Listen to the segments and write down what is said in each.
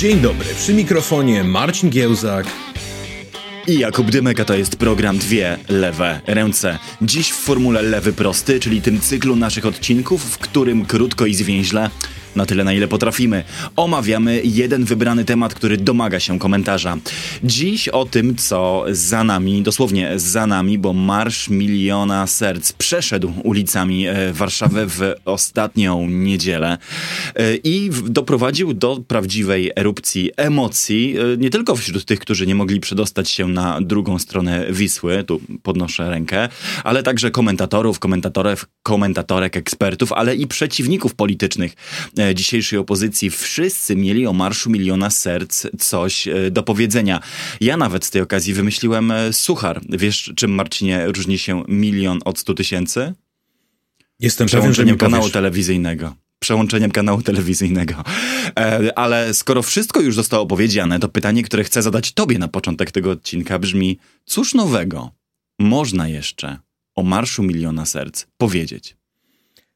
Dzień dobry, przy mikrofonie Marcin Giełzak i Jakub Dymek, a to jest program Dwie Lewe Ręce. Dziś w formule Lewy Prosty, czyli tym cyklu naszych odcinków, w którym krótko i zwięźle na tyle na ile potrafimy. Omawiamy jeden wybrany temat, który domaga się komentarza. Dziś o tym, co za nami, dosłownie za nami, bo Marsz Miliona Serc przeszedł ulicami e, Warszawy w ostatnią niedzielę e, i doprowadził do prawdziwej erupcji emocji, e, nie tylko wśród tych, którzy nie mogli przedostać się na drugą stronę Wisły, tu podnoszę rękę, ale także komentatorów, komentatorów, komentatorek, ekspertów, ale i przeciwników politycznych dzisiejszej opozycji wszyscy mieli o Marszu Miliona Serc coś e, do powiedzenia. Ja nawet z tej okazji wymyśliłem e, suchar. Wiesz, czym Marcinie różni się milion od stu tysięcy? Jestem pewien, że nie kanału telewizyjnego przełączeniem kanału telewizyjnego. ale skoro wszystko już zostało powiedziane, to pytanie, które chcę zadać Tobie na początek tego odcinka brzmi: cóż nowego można jeszcze o Marszu Miliona Serc powiedzieć?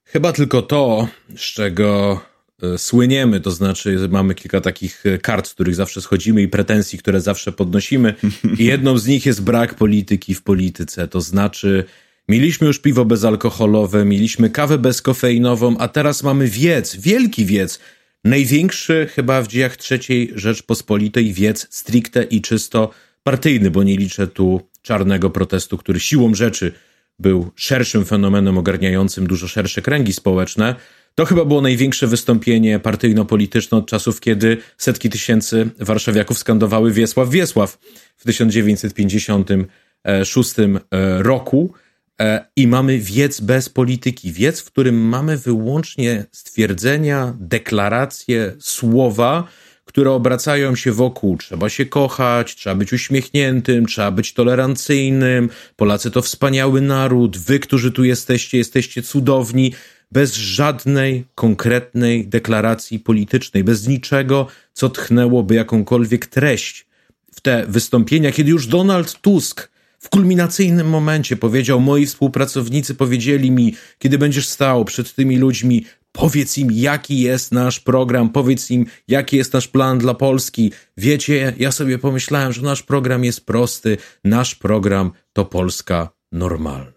Chyba tylko to, z czego E, słyniemy, to znaczy mamy kilka takich e, kart, z których zawsze schodzimy i pretensji, które zawsze podnosimy. I jedną z nich jest brak polityki w polityce, to znaczy mieliśmy już piwo bezalkoholowe, mieliśmy kawę bezkofeinową, a teraz mamy wiec, wielki wiec, największy chyba w dziejach trzeciej Rzeczpospolitej wiec stricte i czysto partyjny, bo nie liczę tu czarnego protestu, który siłą rzeczy był szerszym fenomenem ogarniającym dużo szersze kręgi społeczne, to chyba było największe wystąpienie partyjno-polityczne od czasów, kiedy setki tysięcy warszawiaków skandowały Wiesław, Wiesław w 1956 e, roku. E, I mamy wiec bez polityki, wiec, w którym mamy wyłącznie stwierdzenia, deklaracje, słowa, które obracają się wokół. Trzeba się kochać, trzeba być uśmiechniętym, trzeba być tolerancyjnym, Polacy to wspaniały naród, wy, którzy tu jesteście, jesteście cudowni bez żadnej konkretnej deklaracji politycznej, bez niczego, co tchnęłoby jakąkolwiek treść w te wystąpienia, kiedy już Donald Tusk w kulminacyjnym momencie powiedział: Moi współpracownicy powiedzieli mi, kiedy będziesz stał przed tymi ludźmi, powiedz im, jaki jest nasz program, powiedz im, jaki jest nasz plan dla Polski. Wiecie, ja sobie pomyślałem, że nasz program jest prosty, nasz program to Polska normalna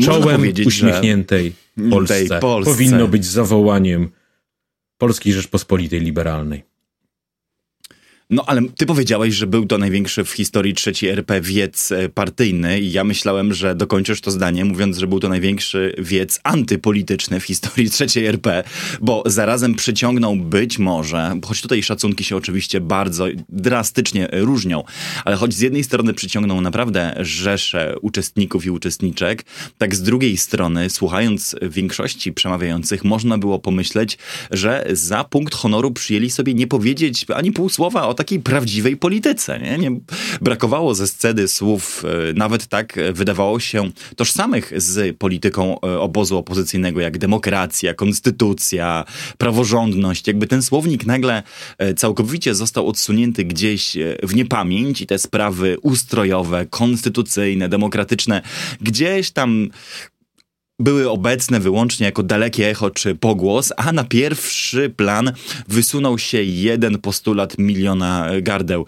czołem uśmiechniętej Polsce, Polsce powinno być zawołaniem Polskiej Rzeczpospolitej Liberalnej. No ale ty powiedziałeś, że był to największy w historii trzeciej RP wiec e, partyjny i ja myślałem, że dokończysz to zdanie mówiąc, że był to największy wiec antypolityczny w historii trzeciej RP, bo zarazem przyciągnął być może, choć tutaj szacunki się oczywiście bardzo drastycznie różnią, ale choć z jednej strony przyciągnął naprawdę rzesze uczestników i uczestniczek, tak z drugiej strony, słuchając większości przemawiających, można było pomyśleć, że za punkt honoru przyjęli sobie nie powiedzieć ani pół słowa o takiej prawdziwej polityce. Nie? nie brakowało ze scedy słów, e, nawet tak wydawało się, tożsamych z polityką e, obozu opozycyjnego, jak demokracja, konstytucja, praworządność. Jakby ten słownik nagle e, całkowicie został odsunięty gdzieś w niepamięć i te sprawy ustrojowe, konstytucyjne, demokratyczne gdzieś tam były obecne wyłącznie jako dalekie echo czy pogłos, a na pierwszy plan wysunął się jeden postulat miliona gardeł.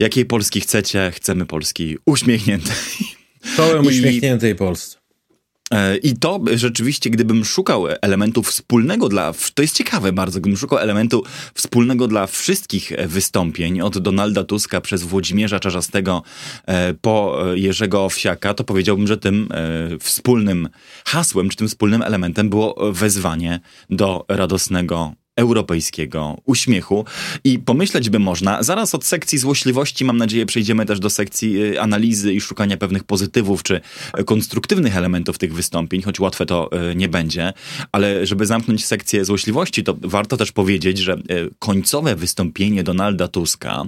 Jakiej Polski chcecie? Chcemy Polski uśmiechniętej. Czołem uśmiechniętej Polsce. E, I to rzeczywiście, gdybym szukał elementu wspólnego dla, to jest ciekawe bardzo, gdybym szukał elementu wspólnego dla wszystkich wystąpień, od Donalda Tuska przez Włodzimierza Czarzastego e, po Jerzego Owsiaka, to powiedziałbym, że tym e, wspólnym hasłem, czy tym wspólnym elementem było wezwanie do radosnego europejskiego uśmiechu. I pomyśleć by można, zaraz od sekcji złośliwości mam nadzieję przejdziemy też do sekcji y, analizy i szukania pewnych pozytywów czy konstruktywnych elementów tych wystąpień, choć łatwe to y, nie będzie, ale żeby zamknąć sekcję złośliwości, to warto też powiedzieć, że y, końcowe wystąpienie Donalda Tuska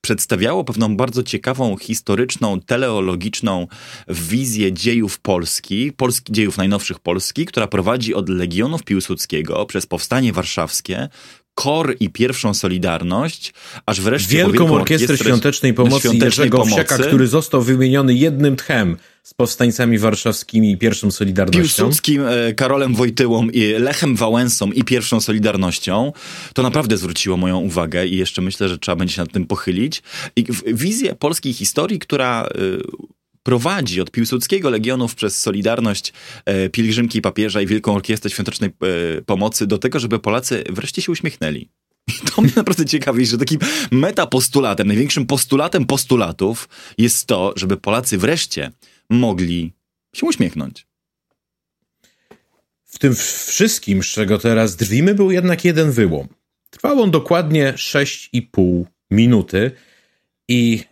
przedstawiało pewną bardzo ciekawą, historyczną, teleologiczną wizję dziejów Polski, Polski dziejów najnowszych Polski, która prowadzi od Legionów Piłsudskiego przez Powstanie Warszawskie KOR i pierwszą Solidarność, aż wreszcie Wielką, Wielką Orkiestrę Świątecznej Pomocy Świątecznej Jerzego Pomocy. Wsiaka, który został wymieniony jednym tchem z powstańcami warszawskimi i pierwszą Solidarnością. Piłsudskim, e, Karolem Wojtyłą, i Lechem Wałęsą i pierwszą Solidarnością, to naprawdę zwróciło moją uwagę i jeszcze myślę, że trzeba będzie się nad tym pochylić. I wizję polskiej historii, która e, prowadzi od Piłsudskiego Legionów przez Solidarność, e, Pielgrzymki Papieża i Wielką Orkiestrę Świątecznej e, Pomocy do tego, żeby Polacy wreszcie się uśmiechnęli. I to mnie naprawdę ciekawi, że takim metapostulatem, największym postulatem postulatów jest to, żeby Polacy wreszcie mogli się uśmiechnąć. W tym wszystkim, z czego teraz drwimy, był jednak jeden wyłom. Trwał on dokładnie 6,5 minuty i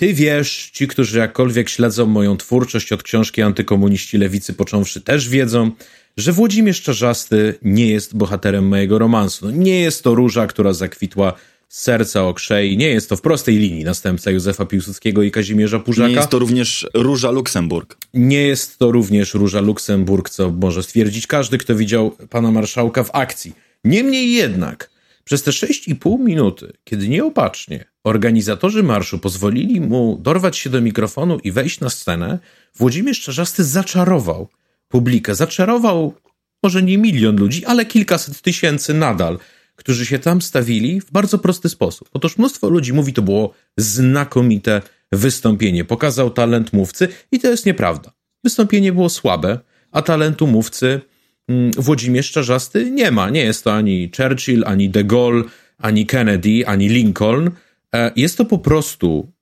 ty wiesz, ci, którzy jakkolwiek śledzą moją twórczość od książki Antykomuniści Lewicy począwszy, też wiedzą, że Włodzimierz Czarzasty nie jest bohaterem mojego romansu. No, nie jest to róża, która zakwitła z serca okrzei, nie jest to w prostej linii następca Józefa Piłsudskiego i Kazimierza Pużaka. Nie jest to również Róża Luksemburg. Nie jest to również Róża Luksemburg, co może stwierdzić każdy, kto widział pana marszałka w akcji. Niemniej jednak, przez te 6,5 minuty, kiedy nieopatrznie organizatorzy marszu pozwolili mu dorwać się do mikrofonu i wejść na scenę, Włodzimierz Czarzasty zaczarował publikę. Zaczarował może nie milion ludzi, ale kilkaset tysięcy nadal, którzy się tam stawili w bardzo prosty sposób. Otóż mnóstwo ludzi mówi, to było znakomite wystąpienie. Pokazał talent mówcy i to jest nieprawda. Wystąpienie było słabe, a talentu mówcy Włodzimierz Czarzasty nie ma. Nie jest to ani Churchill, ani de Gaulle, ani Kennedy, ani Lincoln. E, Jest to po prostu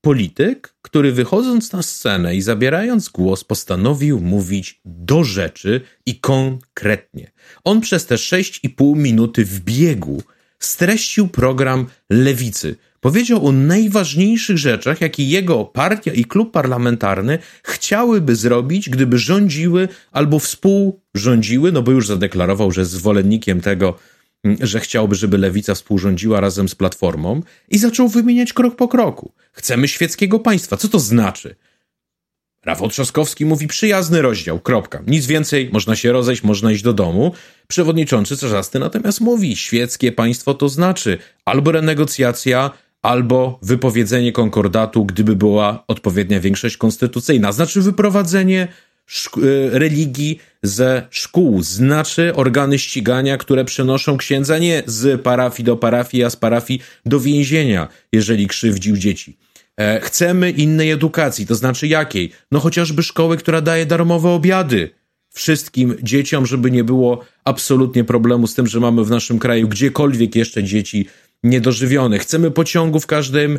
polityk, który wychodząc na scenę i zabierając głos, postanowił mówić do rzeczy i konkretnie. On przez te 6,5 minuty w biegu streścił program lewicy. Powiedział o najważniejszych rzeczach, jakie jego partia i klub parlamentarny chciałyby zrobić, gdyby rządziły albo współrządziły, no bo już zadeklarował, że jest zwolennikiem tego, że chciałby, żeby lewica współrządziła razem z platformą i zaczął wymieniać krok po kroku. Chcemy świeckiego państwa. Co to znaczy? Rafał Trzaskowski mówi przyjazny rozdział, kropka. Nic więcej, można się rozejść, można iść do domu. Przewodniczący Czarzasty natomiast mówi, świeckie państwo to znaczy albo renegocjacja, albo wypowiedzenie konkordatu, gdyby była odpowiednia większość konstytucyjna. Znaczy wyprowadzenie y, religii ze szkół. Znaczy organy ścigania, które przenoszą księdza nie z parafii do parafii, a z parafii do więzienia, jeżeli krzywdził dzieci. E, Chcemy innej edukacji, to znaczy jakiej? No chociażby szkoły, która daje darmowe obiady wszystkim dzieciom, żeby nie było absolutnie problemu z tym, że mamy w naszym kraju gdziekolwiek jeszcze dzieci niedożywione. Chcemy pociągu w każdym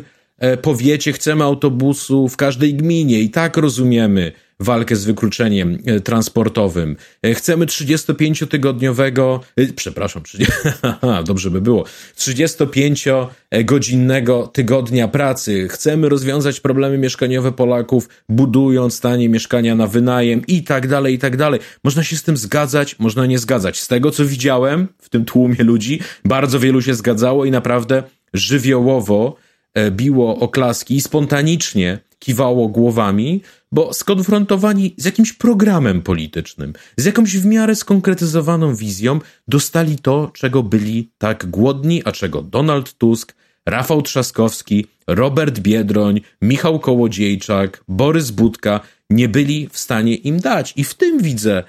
powiecie, chcemy autobusu w każdej gminie i tak rozumiemy walkę z wykluczeniem e, transportowym. E, Chcemy 35-tygodniowego, e, przepraszam, 30, dobrze by było, 35-godzinnego tygodnia pracy. Chcemy rozwiązać problemy mieszkaniowe Polaków, budując tanie mieszkania na wynajem i tak dalej, i tak dalej. Można się z tym zgadzać, można nie zgadzać. Z tego, co widziałem w tym tłumie ludzi, bardzo wielu się zgadzało i naprawdę żywiołowo e, biło oklaski i spontanicznie kiwało głowami, bo skonfrontowani z jakimś programem politycznym, z jakąś w miarę skonkretyzowaną wizją, dostali to, czego byli tak głodni, a czego Donald Tusk, Rafał Trzaskowski, Robert Biedroń, Michał Kołodziejczak, Borys Budka nie byli w stanie im dać. I w tym widzę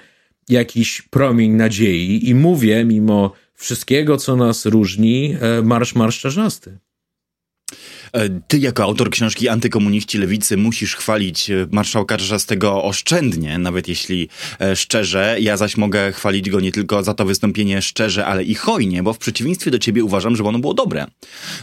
jakiś promień nadziei i mówię, mimo wszystkiego, co nas różni, e, marsz, marsz czarzasty. E, Ty jako autor książki Antykomuniści Lewicy musisz chwalić e, marszałka Czarzastego oszczędnie, nawet jeśli e, szczerze. Ja zaś mogę chwalić go nie tylko za to wystąpienie szczerze, ale i hojnie, bo w przeciwieństwie do ciebie uważam, że ono było dobre.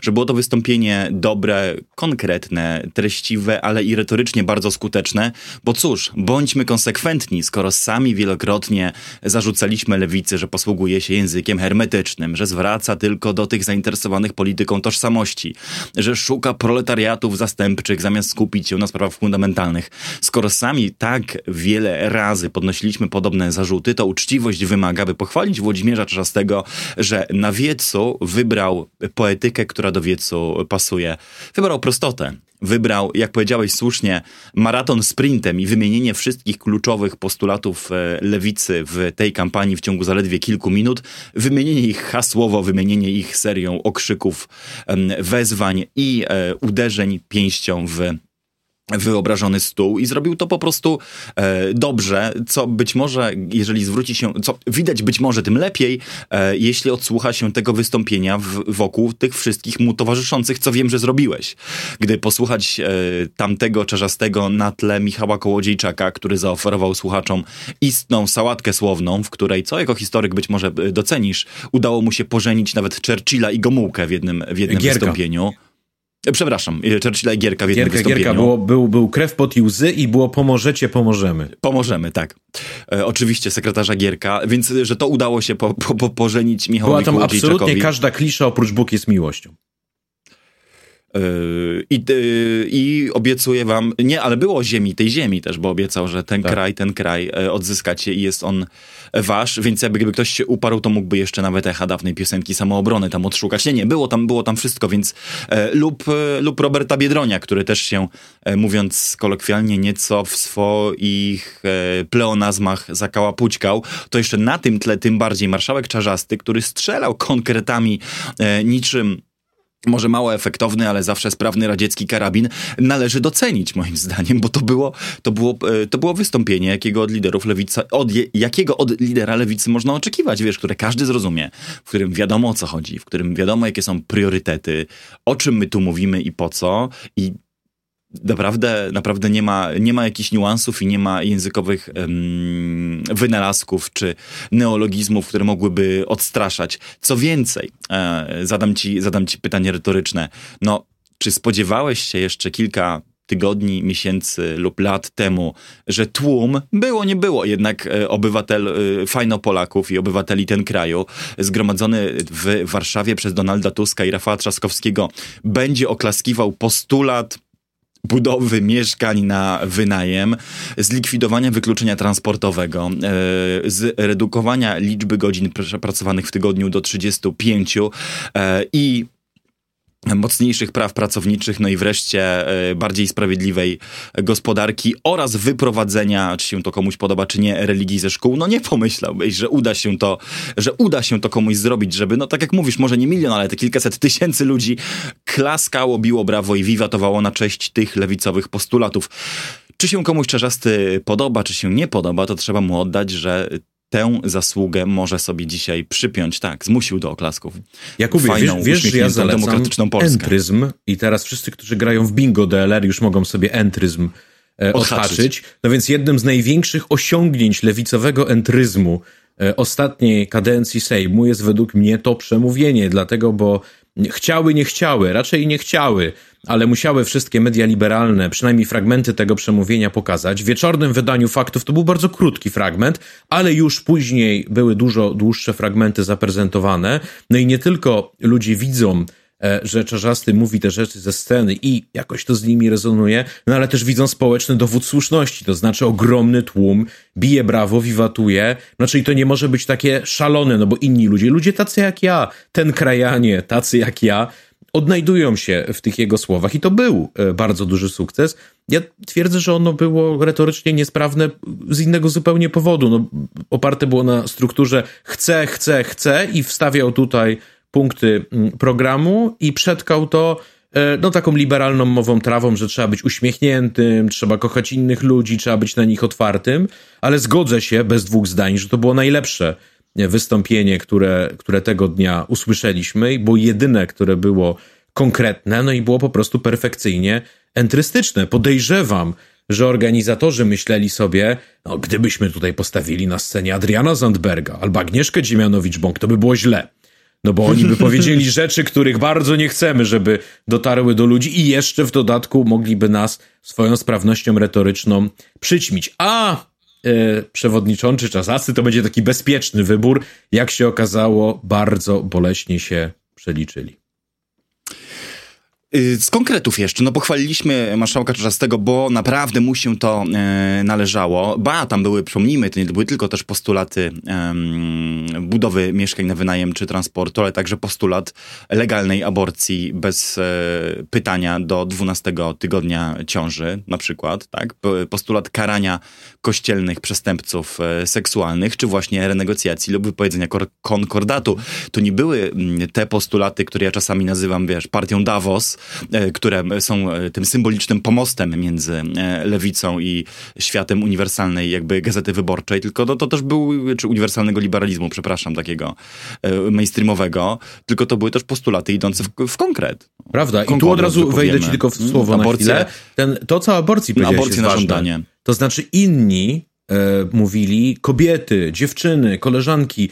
Że było to wystąpienie dobre, konkretne, treściwe, ale i retorycznie bardzo skuteczne, bo cóż, bądźmy konsekwentni, skoro sami wielokrotnie zarzucaliśmy lewicy, że posługuje się językiem hermetycznym, że zwraca tylko do tych zainteresowanych polityką tożsamości, że szuka proletariatów zastępczych zamiast skupić się na sprawach fundamentalnych. Skoro sami tak wiele razy podnosiliśmy podobne zarzuty, to uczciwość wymaga, by pochwalić Włodzimierza Czarzastego, że na wiecu wybrał poetykę, która do wiecu pasuje. Wybrał prostotę. Wybrał, jak powiedziałeś słusznie, maraton sprintem i wymienienie wszystkich kluczowych postulatów e, lewicy w tej kampanii w ciągu zaledwie kilku minut, wymienienie ich hasłowo, wymienienie ich serią okrzyków, wezwań i e, uderzeń pięścią w wyobrażony stół i zrobił to po prostu e, dobrze, co być może, jeżeli zwróci się, co widać być może tym lepiej, e, jeśli odsłucha się tego wystąpienia w, wokół tych wszystkich mu towarzyszących, co wiem, że zrobiłeś. Gdy posłuchać e, tamtego czarzastego na tle Michała Kołodziejczaka, który zaoferował słuchaczom istną sałatkę słowną, w której, co jako historyk być może e, docenisz, udało mu się pożenić nawet Churchilla i Gomułkę w jednym, w jednym wystąpieniu. Przepraszam, e, Churchilla i Gierka w jednym Gierka, wystąpieniu. Gierka, było, był, był krew pod i łzy i było pomożecie, pomożemy. Pomożemy, tak. E, oczywiście sekretarza Gierka, więc że to udało się po, po, po pożenić Michałowi Była tam absolutnie każda klisza oprócz Bóg jest miłością. Yy, I, yy, I obiecuję wam, nie, ale było o ziemi, tej ziemi też, bo obiecał, że ten tak. kraj, ten kraj e, odzyskacie i jest on wasz, więc jakby gdyby ktoś się uparł, to mógłby jeszcze nawet echa dawnej piosenki samoobrony tam odszukać. Nie, nie, było tam, było tam wszystko, więc e, lub, e, lub Roberta Biedronia, który też się, mówiąc kolokwialnie, nieco w swoich pleonazmach zakałapućkał, to jeszcze na tym tle tym bardziej marszałek Czarzasty, który strzelał konkretami niczym może mało efektowny, ale zawsze sprawny radziecki karabin należy docenić moim zdaniem, bo to było, to było, e, to było wystąpienie, jakiego od liderów lewicy, od, jakiego od lidera lewicy można oczekiwać, wiesz, które każdy zrozumie, w którym wiadomo o co chodzi, w którym wiadomo jakie są priorytety, o czym my tu mówimy i po co i naprawdę, naprawdę nie ma, nie ma jakichś niuansów i nie ma językowych um, wynalazków czy neologizmów, które mogłyby odstraszać. Co więcej, e, zadam, ci, zadam ci pytanie retoryczne. No, czy spodziewałeś się jeszcze kilka tygodni, miesięcy lub lat temu, że tłum, było, nie było, jednak e, obywatel, e, fajno Polaków i obywateli ten kraju, zgromadzony w Warszawie przez Donalda Tuska i Rafała Trzaskowskiego, będzie oklaskiwał postulat budowy mieszkań na wynajem, zlikwidowania wykluczenia transportowego, e, zredukowania liczby godzin pracowanych w tygodniu do 35 e, i mocniejszych praw pracowniczych, no i wreszcie e, bardziej sprawiedliwej gospodarki oraz wyprowadzenia, czy się to komuś podoba, czy nie, religii ze szkół. No nie pomyślałbyś, że uda się to, że uda się to komuś zrobić, żeby, no tak jak mówisz, może nie milion, ale te kilkaset tysięcy ludzi klaskało, biło brawo i wiwatowało na cześć tych lewicowych postulatów. Czy się komuś czerzasty podoba, czy się nie podoba, to trzeba mu oddać, że tę zasługę może sobie dzisiaj przypiąć. Tak, zmusił do oklasków. Jakubie, Fajną, wiesz, wiesz że ja zalecam demokratyczną Polskę. entryzm i teraz wszyscy, którzy grają w bingo DLR już mogą sobie entryzm e, odhaczyć. No więc jednym z największych osiągnięć lewicowego entryzmu e, ostatniej kadencji Sejmu jest według mnie to przemówienie, dlatego, bo chciały, nie chciały, raczej nie chciały, ale musiały wszystkie media liberalne przynajmniej fragmenty tego przemówienia pokazać. W wieczornym wydaniu faktów to był bardzo krótki fragment, ale już później były dużo dłuższe fragmenty zaprezentowane. No i nie tylko ludzie widzą, że Czarzasty mówi te rzeczy ze sceny i jakoś to z nimi rezonuje, no ale też widzą społeczny dowód słuszności, to znaczy ogromny tłum bije brawo, wiwatuje, no czyli to nie może być takie szalone, no bo inni ludzie, ludzie tacy jak ja, ten krajanie, tacy jak ja, odnajdują się w tych jego słowach i to był e, bardzo duży sukces. Ja twierdzę, że ono było retorycznie niesprawne z innego zupełnie powodu. No, oparte było na strukturze chcę, chcę, chcę i wstawiał tutaj punkty mm, programu i przetkał to e, no taką liberalną mową trawą, że trzeba być uśmiechniętym, trzeba kochać innych ludzi, trzeba być na nich otwartym, ale zgodzę się bez dwóch zdań, że to było najlepsze wystąpienie, które, które tego dnia usłyszeliśmy, bo jedyne, które było konkretne, no i było po prostu perfekcyjnie entrystyczne. Podejrzewam, że organizatorzy myśleli sobie, no gdybyśmy tutaj postawili na scenie Adriana Zandberga albo Agnieszkę Dziemianowicz-Bąk, to by było źle. No bo oni by powiedzieli rzeczy, których bardzo nie chcemy, żeby dotarły do ludzi i jeszcze w dodatku mogliby nas swoją sprawnością retoryczną przyćmić. A e, przewodniczący Czasasy to będzie taki bezpieczny wybór. Jak się okazało, bardzo boleśnie się przeliczyli. Y, z konkretów jeszcze, no pochwaliliśmy marszałka Czarzastego, bo naprawdę mu się to e, należało. Ba, tam były, przypomnijmy, to nie były tylko też postulaty e, budowy mieszkań na wynajem czy transportu, ale także postulat legalnej aborcji bez e, pytania do 12 tygodnia ciąży, na przykład, tak? Postulat karania kościelnych przestępców e, seksualnych, czy właśnie renegocjacji lub wypowiedzenia konkordatu. To nie były mm, te postulaty, które ja czasami nazywam, wiesz, partią Davos, E, które są e, tym symbolicznym pomostem między lewicą i światem uniwersalnej jakby gazety wyborczej, tylko to, to też był, czy uniwersalnego liberalizmu, przepraszam, takiego mainstreamowego, tylko to były też postulaty idące w, w konkret. Prawda, i tu od razu wejdę ci tylko w słowo Aborcję, na chwilę. Ten, to, co aborcji powiedziałeś, aborcję na żądanie. To znaczy inni e, mówili, kobiety, dziewczyny, koleżanki,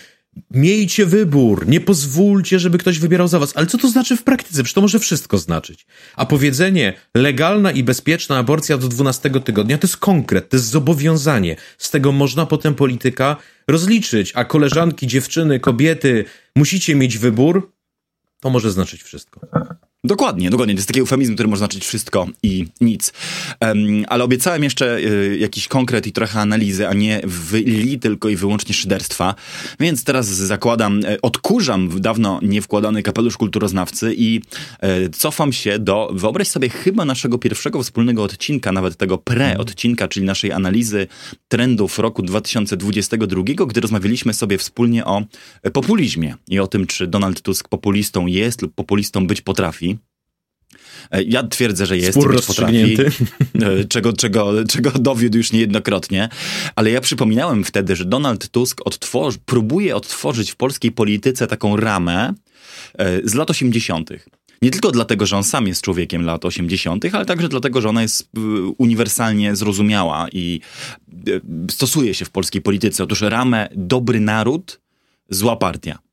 Miejcie wybór, nie pozwólcie, żeby ktoś wybierał za was. Ale co to znaczy w praktyce? Przecież to może wszystko znaczyć. A powiedzenie legalna i bezpieczna aborcja do 12 tygodnia to jest konkret, to jest zobowiązanie. Z tego można potem polityka rozliczyć. A koleżanki, dziewczyny, kobiety, musicie mieć wybór, to może znaczyć wszystko. Dokładnie, dokładnie. To jest taki eufemizm, który może znaczyć wszystko i nic. Um, ale obiecałem jeszcze y, jakiś konkret i trochę analizy, a nie wyli tylko i wyłącznie szyderstwa. Więc teraz zakładam, y, odkurzam w dawno niewkładany kapelusz kulturoznawcy i y, cofam się do, wyobraź sobie, chyba naszego pierwszego wspólnego odcinka, nawet tego pre-odcinka, czyli naszej analizy trendów roku 2022, gdy rozmawialiśmy sobie wspólnie o populizmie i o tym, czy Donald Tusk populistą jest lub populistą być potrafi. E, ja twierdzę, że jest Spór być potrafi, e, czego, czego, czego dowiódł już niejednokrotnie, ale ja przypominałem wtedy, że Donald Tusk odtworzy, próbuje odtworzyć w polskiej polityce taką ramę e, z lat 80. Nie tylko dlatego, że on sam jest człowiekiem lat 80., ale także dlatego, że ona jest uniwersalnie zrozumiała i stosuje się w polskiej polityce. Otóż ramę dobry naród, zła partia.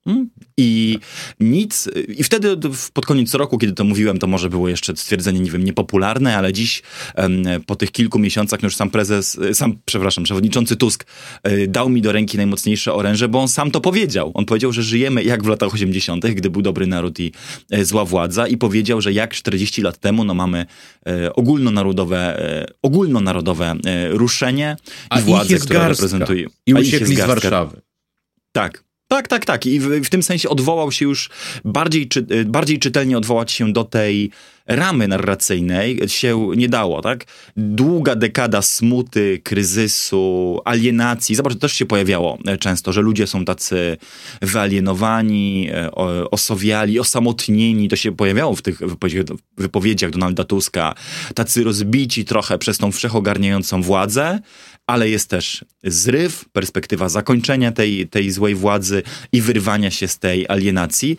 I nic, i wtedy pod koniec roku, kiedy to mówiłem, to może było jeszcze stwierdzenie, nie wiem, niepopularne, ale dziś po tych kilku miesiącach już sam prezes, sam, przepraszam, przewodniczący Tusk e, dał mi do ręki najmocniejsze oręże, bo on sam to powiedział. On powiedział, że żyjemy jak w latach 80., gdy był dobry naród i e, zła władza i powiedział, że jak 40 lat temu, no mamy ogólnonarodowe, ogólnonarodowe ruszenie i władzę, która reprezentuje. I uciekli z Warszawy. Tak, tak, tak, tak. I w, w, tym sensie odwołał się już bardziej, czy, y, bardziej czytelnie odwołać się do tej ramy narracyjnej się nie dało, tak? Długa dekada smuty, kryzysu, alienacji. Zobacz, to też się pojawiało e, często, że ludzie są tacy wyalienowani, e, osowiali, osamotnieni. To się pojawiało w tych wypowiedziach Donalda Tuska. Tacy rozbici trochę przez tą wszechogarniającą władzę, ale jest też zryw, perspektywa zakończenia tej, tej złej władzy i wyrwania się z tej alienacji.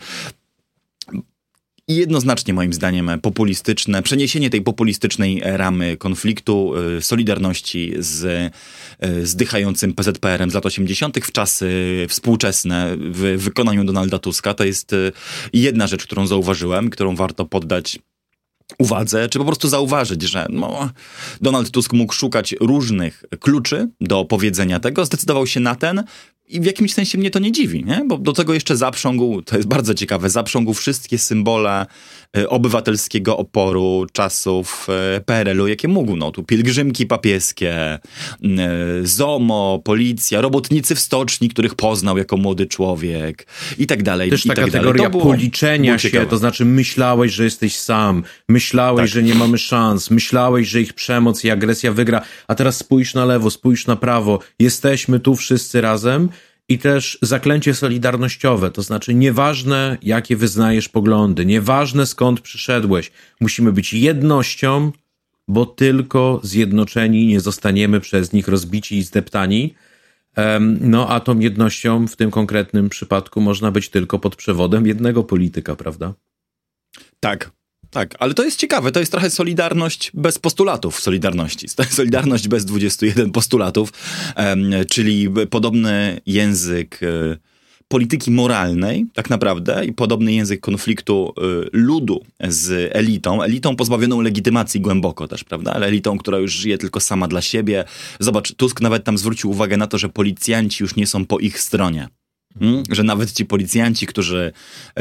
I jednoznacznie moim zdaniem populistyczne, przeniesienie tej populistycznej ramy konfliktu, y, solidarności z y, zdychającym PZPR-em z lat 80. w czasy współczesne w wykonaniu Donalda Tuska, to jest y, jedna rzecz, którą zauważyłem, którą warto poddać uwadze, czy po prostu zauważyć, że no, Donald Tusk mógł szukać różnych kluczy do powiedzenia tego, zdecydował się na ten, i w jakimś sensie mnie to nie dziwi, nie? bo do tego jeszcze zaprzągł, to jest bardzo ciekawe, zaprzągł wszystkie symbole y, obywatelskiego oporu czasów y, PRL-u, jakie mógł. No, tu pielgrzymki papieskie, y, ZOMO, policja, robotnicy w stoczni, których poznał jako młody człowiek i tak dalej. Też i ta tak kategoria było, policzenia się, to znaczy myślałeś, że jesteś sam, myślałeś, tak. że nie mamy szans, myślałeś, że ich przemoc i agresja wygra, a teraz spójrz na lewo, spójrz na prawo, jesteśmy tu wszyscy razem i też zaklęcie solidarnościowe, to znaczy nieważne jakie wyznajesz poglądy, nieważne skąd przyszedłeś, musimy być jednością, bo tylko zjednoczeni nie zostaniemy przez nich rozbici i zdeptani. No a tą jednością w tym konkretnym przypadku można być tylko pod przewodem jednego polityka, prawda? Tak, tak, ale to jest ciekawe, to jest trochę solidarność bez postulatów Solidarności. Solidarność bez 21 postulatów, czyli podobny język y, polityki moralnej, tak naprawdę, i podobny język konfliktu y, ludu z elitą, elitą pozbawioną legitymacji głęboko też, prawda, ale elitą, która już żyje tylko sama dla siebie. Zobacz, Tusk nawet tam zwrócił uwagę na to, że policjanci już nie są po ich stronie. Mm, że nawet ci policjanci, którzy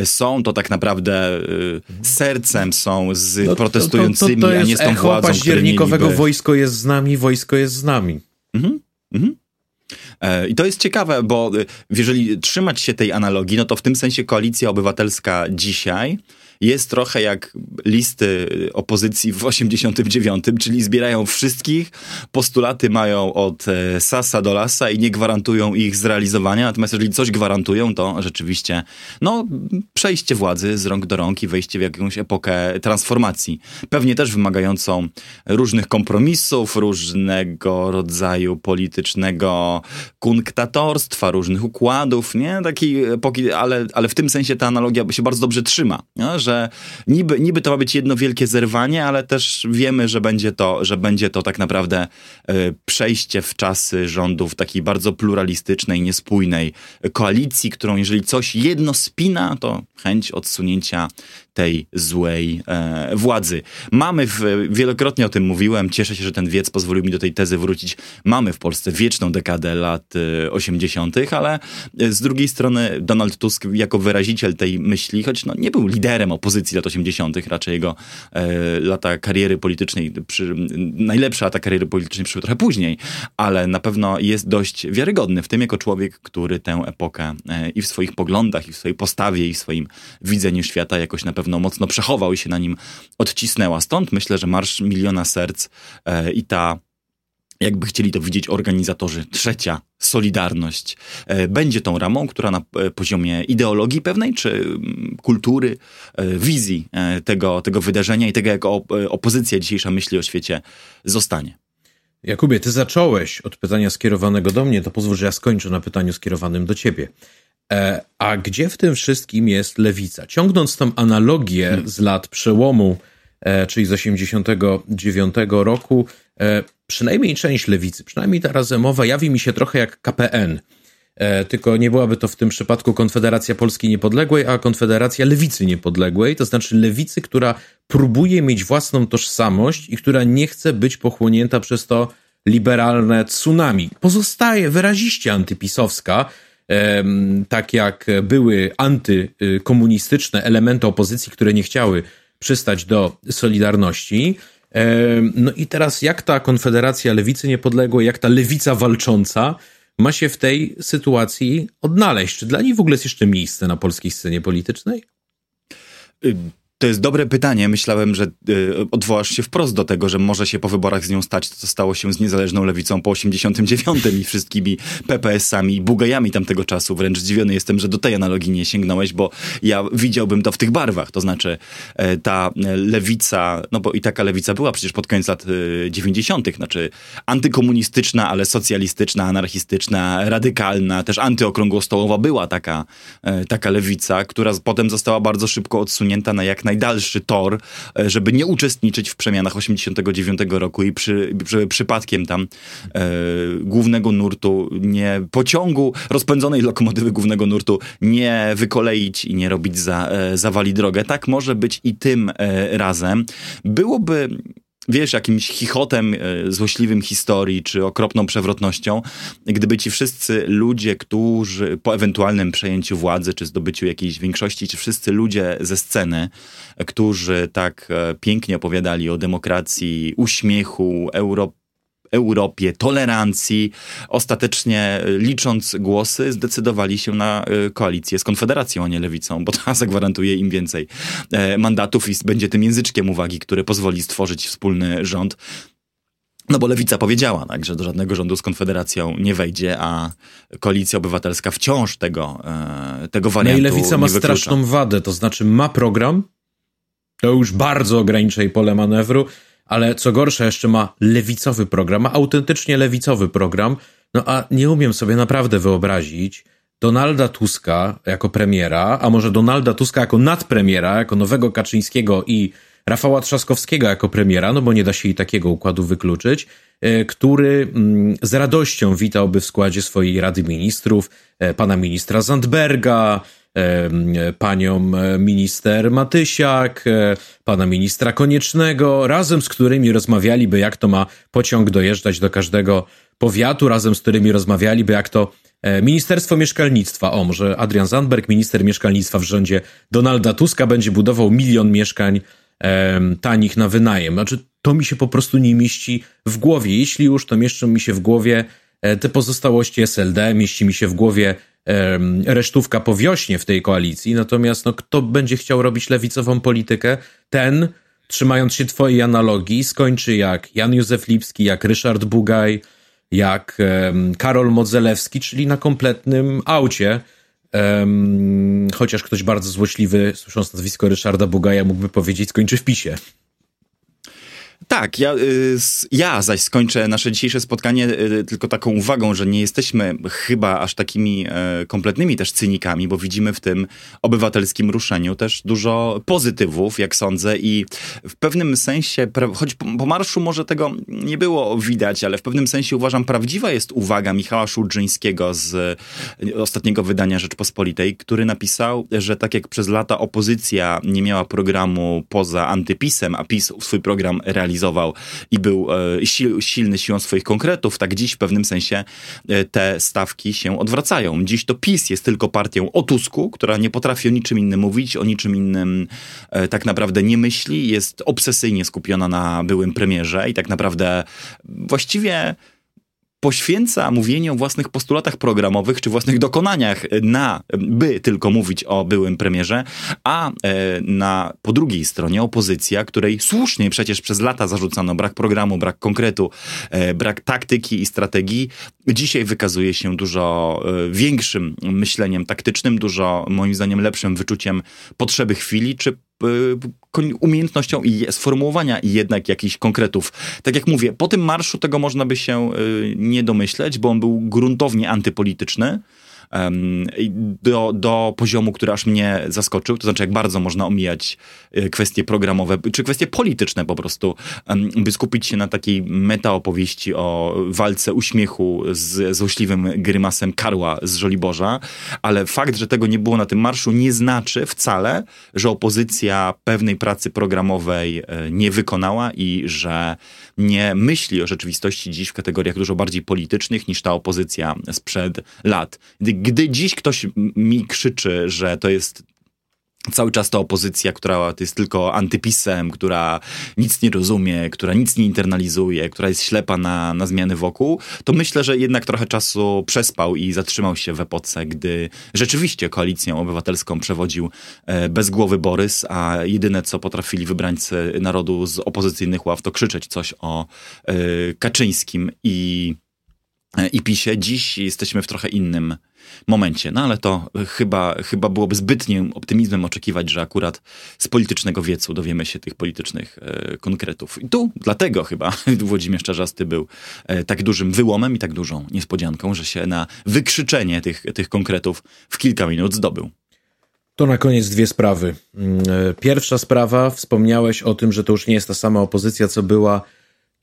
są, to tak naprawdę sercem są z no, protestującymi, to, to, to a nie z tą echo władzą. październikowego mieliby... wojsko jest z nami, wojsko jest z nami. Mhm. Mhm. E, I to jest ciekawe, bo jeżeli trzymać się tej analogii, no to w tym sensie koalicja obywatelska dzisiaj jest trochę jak listy opozycji w 89, czyli zbierają wszystkich, postulaty mają od e, sasa do lasa i nie gwarantują ich zrealizowania, natomiast jeżeli coś gwarantują, to rzeczywiście no, przejście władzy z rąk do rąk i wejście w jakąś epokę transformacji. Pewnie też wymagającą różnych kompromisów, różnego rodzaju politycznego kunktatorstwa, różnych układów, nie? Takiej epoki, ale, ale w tym sensie ta analogia się bardzo dobrze trzyma? Że niby, niby to ma być jedno wielkie zerwanie, ale też wiemy, że będzie to, że będzie to tak naprawdę y, przejście w czasy rządów takiej bardzo pluralistycznej, niespójnej koalicji, którą jeżeli coś jedno spina, to chęć odsunięcia tej złej e, władzy. Mamy, w, wielokrotnie o tym mówiłem, cieszę się, że ten wiec pozwolił mi do tej tezy wrócić. Mamy w Polsce wieczną dekadę lat e, 80., ale z drugiej strony Donald Tusk jako wyraziciel tej myśli, choć no, nie był liderem opozycji lat 80., raczej jego e, lata kariery politycznej, przy, najlepsza lata kariery politycznej przyszły trochę później, ale na pewno jest dość wiarygodny w tym jako człowiek, który tę epokę e, i w swoich poglądach, i w swojej postawie, i w swoim widzeniu świata jakoś na pewno pewno mocno przechował i się na nim odcisnęła. Stąd myślę, że Marsz Miliona Serc e, i ta jakby chcieli to widzieć organizatorzy, trzecia Solidarność e, będzie tą ramą, która na e, poziomie ideologii pewnej, czy mm, kultury, wizji tego, tego wydarzenia i tego, jak opozycja dzisiejsza myśli o świecie, zostanie. Jakubie, ty zacząłeś od pytania skierowanego do mnie, to pozwól, że ja skończę na pytaniu skierowanym do ciebie. E, a gdzie w tym wszystkim jest lewica? Ciągnąc tą analogię hmm. z lat przełomu, e, czyli z 89 roku, e, przynajmniej część lewicy, przynajmniej ta razemowa, jawi mi się trochę jak KPN. Tylko nie byłaby to w tym przypadku Konfederacja Polski Niepodległej, a Konfederacja Lewicy Niepodległej, to znaczy lewicy, która próbuje mieć własną tożsamość i która nie chce być pochłonięta przez to liberalne tsunami. Pozostaje wyraziście antypisowska, tak jak były antykomunistyczne elementy opozycji, które nie chciały przystać do Solidarności. No i teraz jak ta Konfederacja Lewicy Niepodległej, jak ta lewica walcząca ma się w tej sytuacji odnaleźć? Czy dla niej w ogóle jest jeszcze miejsce na polskiej scenie politycznej? Y, to jest dobre pytanie. Myślałem, że y, odwołasz się wprost do tego, że może się po wyborach z nią stać to, co stało się z niezależną lewicą po 89 i wszystkimi PPS-ami i bugajami tamtego czasu. Wręcz zdziwiony jestem, że do tej analogii nie sięgnąłeś, bo ja widziałbym to w tych barwach. To znaczy e, ta lewica, no bo i taka lewica była przecież pod koniec lat y, 90., znaczy antykomunistyczna, ale socjalistyczna, anarchistyczna, radykalna, też antyokrągłostołowa była taka, e, taka lewica, która potem została bardzo szybko odsunięta na jak naj najdalszy tor, e, żeby nie uczestniczyć w przemianach 89 roku i przy, przy przypadkiem tam e, głównego nurtu, nie pociągu, rozpędzonej lokomotywy głównego nurtu nie wykoleić i nie robić za, e, zawali drogę. Tak może być i tym e, razem. Byłoby wiesz, jakimś chichotem e, złośliwym historii, czy okropną przewrotnością, gdyby ci wszyscy ludzie, którzy po ewentualnym przejęciu władzy, czy zdobyciu jakiejś większości, czy wszyscy ludzie ze sceny, którzy tak e, pięknie opowiadali o demokracji, uśmiechu, Europie, Europie, tolerancji, ostatecznie licząc głosy, zdecydowali się na e, koalicję z Konfederacją, a nie Lewicą, bo ta zagwarantuje im więcej e, mandatów i będzie tym języczkiem uwagi, który pozwoli stworzyć wspólny rząd. No bo Lewica powiedziała, tak, że do żadnego rządu z Konfederacją nie wejdzie, a Koalicja Obywatelska wciąż tego, e, tego wariantu No i Lewica ma straszną wadę, to znaczy ma program, to już bardzo ogranicza jej pole manewru, ale co gorsza, jeszcze ma lewicowy program, ma autentycznie lewicowy program. No a nie umiem sobie naprawdę wyobrazić Donalda Tuska jako premiera, a może Donalda Tuska jako nadpremiera, jako nowego Kaczyńskiego i Rafała Trzaskowskiego jako premiera, no bo nie da się i takiego układu wykluczyć, e, który mm, z radością witałby w składzie swojej Rady Ministrów e, pana ministra Zandberga, panią minister Matysiak, e, pana ministra Koniecznego, razem z którymi rozmawialiby, jak to ma pociąg dojeżdżać do każdego powiatu, razem z którymi rozmawialiby, jak to E, Ministerstwo Mieszkalnictwa, o może Adrian Zandberg, minister mieszkalnictwa w rządzie Donalda Tuska będzie budował milion mieszkań tanich na wynajem. Znaczy, to mi się po prostu nie mieści w głowie. Jeśli już, to mieszczą mi się w głowie e, te pozostałości SLD, mieści mi się w głowie resztówka po wiośnie w tej koalicji. Natomiast no, kto będzie chciał robić lewicową politykę, ten, trzymając się twojej analogii, skończy jak Jan Józef Lipski, jak Ryszard Bugaj, jak um, Karol Modzelewski, czyli na kompletnym aucie. Um, chociaż ktoś bardzo złośliwy, słysząc nazwisko Ryszarda Bugaja, mógłby powiedzieć, skończy w PiSie. Tak, ja, y, ja zaś skończę nasze dzisiejsze spotkanie y, tylko taką uwagą, że nie jesteśmy chyba aż takimi e, kompletnymi też cynikami, bo widzimy w tym obywatelskim ruszeniu też dużo pozytywów, jak sądzę i w pewnym sensie, choć po marszu może tego nie było widać, ale w pewnym sensie uważam prawdziwa jest uwaga Michała Szulżyńskiego z ostatniego wydania Rzeczpospolitej, który napisał, że tak jak przez lata opozycja nie miała programu poza antypisem, a PiS swój program realizował, i był e, sil, silny siłą swoich konkretów, tak dziś w pewnym sensie e, te stawki się odwracają. Dziś to PiS jest tylko partią o Tusku, która nie potrafi o niczym innym mówić, o niczym innym e, tak naprawdę nie myśli, jest obsesyjnie skupiona na byłym premierze i tak naprawdę właściwie poświęca mówienie o własnych postulatach programowych czy własnych dokonaniach na, by tylko mówić o byłym premierze, a e, na po drugiej stronie opozycja, której słusznie przecież przez lata zarzucano brak programu, brak konkretu, e, brak taktyki i strategii, dzisiaj wykazuje się dużo e, większym myśleniem taktycznym, dużo moim zdaniem lepszym wyczuciem potrzeby chwili, czy umiejętnością sformułowania jednak jakichś konkretów. Tak jak mówię, po tym marszu tego można by się y, nie domyśleć, bo on był gruntownie antypolityczny do, do poziomu, który aż mnie zaskoczył. To znaczy, jak bardzo można omijać e, kwestie programowe, czy kwestie polityczne po prostu, by skupić się na takiej metaopowieści o walce uśmiechu z złośliwym grymasem Karła z Żoliborza. Ale fakt, że tego nie było na tym marszu, nie znaczy wcale, że opozycja pewnej pracy programowej e, nie wykonała i że nie myśli o rzeczywistości dziś w kategoriach dużo bardziej politycznych niż ta opozycja sprzed lat. Gdy dziś ktoś mi krzyczy, że to jest cały czas ta opozycja, która jest tylko antypisem, która nic nie rozumie, która nic nie internalizuje, która jest ślepa na, na zmiany wokół, to myślę, że jednak trochę czasu przespał i zatrzymał się w epoce, gdy rzeczywiście koalicją obywatelską przewodził e, bezgłowy Borys, a jedyne co potrafili wybrańcy narodu z opozycyjnych ław to krzyczeć coś o e, Kaczyńskim i, i PiSie. Dziś jesteśmy w trochę innym momencie. No ale to chyba, chyba byłoby zbytnim optymizmem oczekiwać, że akurat z politycznego wiecu dowiemy się tych politycznych e, konkretów. I tu dlatego chyba Włodzimierz Czarzasty był e, tak dużym wyłomem i tak dużą niespodzianką, że się na wykrzyczenie tych, tych konkretów w kilka minut zdobył. To na koniec dwie sprawy. Mm, e, pierwsza sprawa, wspomniałeś o tym, że to już nie jest ta sama opozycja, co była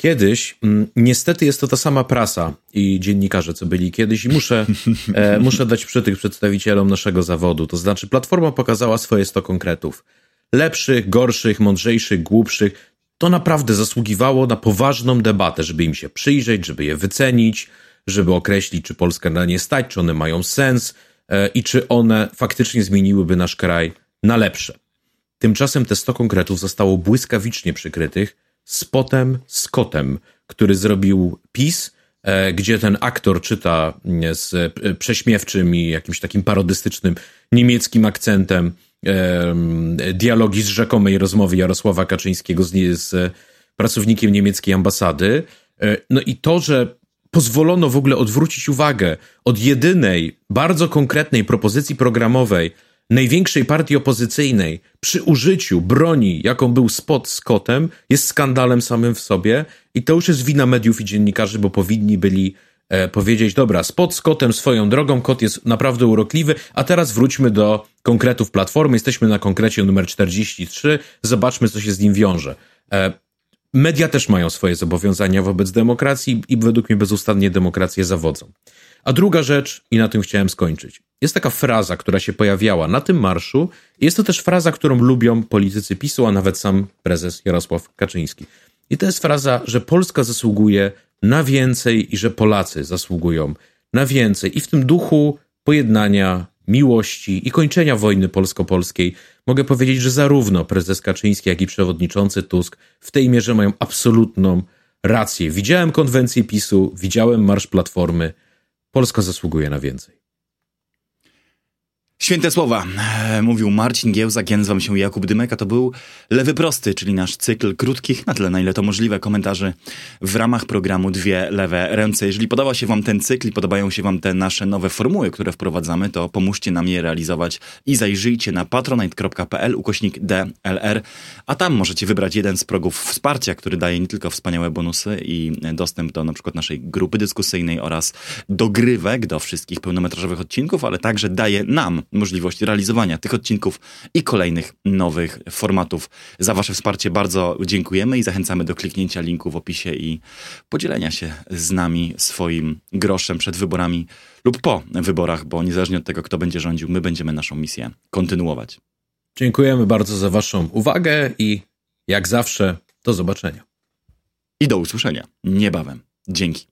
Kiedyś, mm, niestety jest to ta sama prasa i dziennikarze, co byli kiedyś, i muszę, e, muszę dać przytyk przedstawicielom naszego zawodu. To znaczy, Platforma pokazała swoje 100 konkretów. Lepszych, gorszych, mądrzejszych, głupszych. To naprawdę zasługiwało na poważną debatę, żeby im się przyjrzeć, żeby je wycenić, żeby określić, czy Polska na nie stać, czy one mają sens e, i czy one faktycznie zmieniłyby nasz kraj na lepsze. Tymczasem te 100 konkretów zostało błyskawicznie przykrytych spotem Scottem, który zrobił PiS, e, gdzie ten aktor czyta mm, z e, prześmiewczym i jakimś takim parodystycznym niemieckim akcentem dialogi z rzekomej rozmowy Jarosława Kaczyńskiego z, z pracownikiem niemieckiej ambasady. E, no i to, że pozwolono w ogóle odwrócić uwagę od jedynej, bardzo konkretnej propozycji programowej, największej partii opozycyjnej przy użyciu broni, jaką był spot z kotem, jest skandalem samym w sobie i to już jest wina mediów i dziennikarzy, bo powinni byli e, powiedzieć, dobra, spot z kotem swoją drogą, kot jest naprawdę urokliwy, a teraz wróćmy do konkretów platformy, jesteśmy na konkrecie numer 43, zobaczmy, co się z nim wiąże. E, media też mają swoje zobowiązania wobec demokracji i według mnie bezustannie demokrację zawodzą. A druga rzecz, i na tym chciałem skończyć. Jest taka fraza, która się pojawiała na tym marszu. Jest to też fraza, którą lubią politycy PiSu, a nawet sam prezes Jarosław Kaczyński. I to jest fraza, że Polska zasługuje na więcej i że Polacy zasługują na więcej. I w tym duchu pojednania, miłości i kończenia wojny polsko-polskiej mogę powiedzieć, że zarówno prezes Kaczyński, jak i przewodniczący Tusk w tej mierze mają absolutną rację. Widziałem konwencję PiSu, widziałem marsz Platformy. Polska zasługuje na więcej. Święte słowa, e, mówił Marcin Giełzak, ja nazywam się Jakub Dymek, a to był Lewy Prosty, czyli nasz cykl krótkich, na tyle na ile to możliwe, komentarzy w ramach programu Dwie Lewe Ręce. Jeżeli podoba się wam ten cykl i podobają się wam te nasze nowe formuły, które wprowadzamy, to pomóżcie nam je realizować i zajrzyjcie na patronite.pl ukośnik DLR, a tam możecie wybrać jeden z progów wsparcia, który daje nie tylko wspaniałe bonusy i dostęp do na przykład naszej grupy dyskusyjnej oraz dogrywek do wszystkich pełnometrażowych odcinków, ale także daje nam możliwość realizowania tych odcinków i kolejnych nowych formatów. Za Wasze wsparcie bardzo dziękujemy i zachęcamy do kliknięcia linku w opisie i podzielenia się z nami swoim groszem przed wyborami lub po wyborach, bo niezależnie od tego, kto będzie rządził, my będziemy naszą misję kontynuować. Dziękujemy bardzo za Waszą uwagę i jak zawsze do zobaczenia. I do usłyszenia niebawem. Dzięki.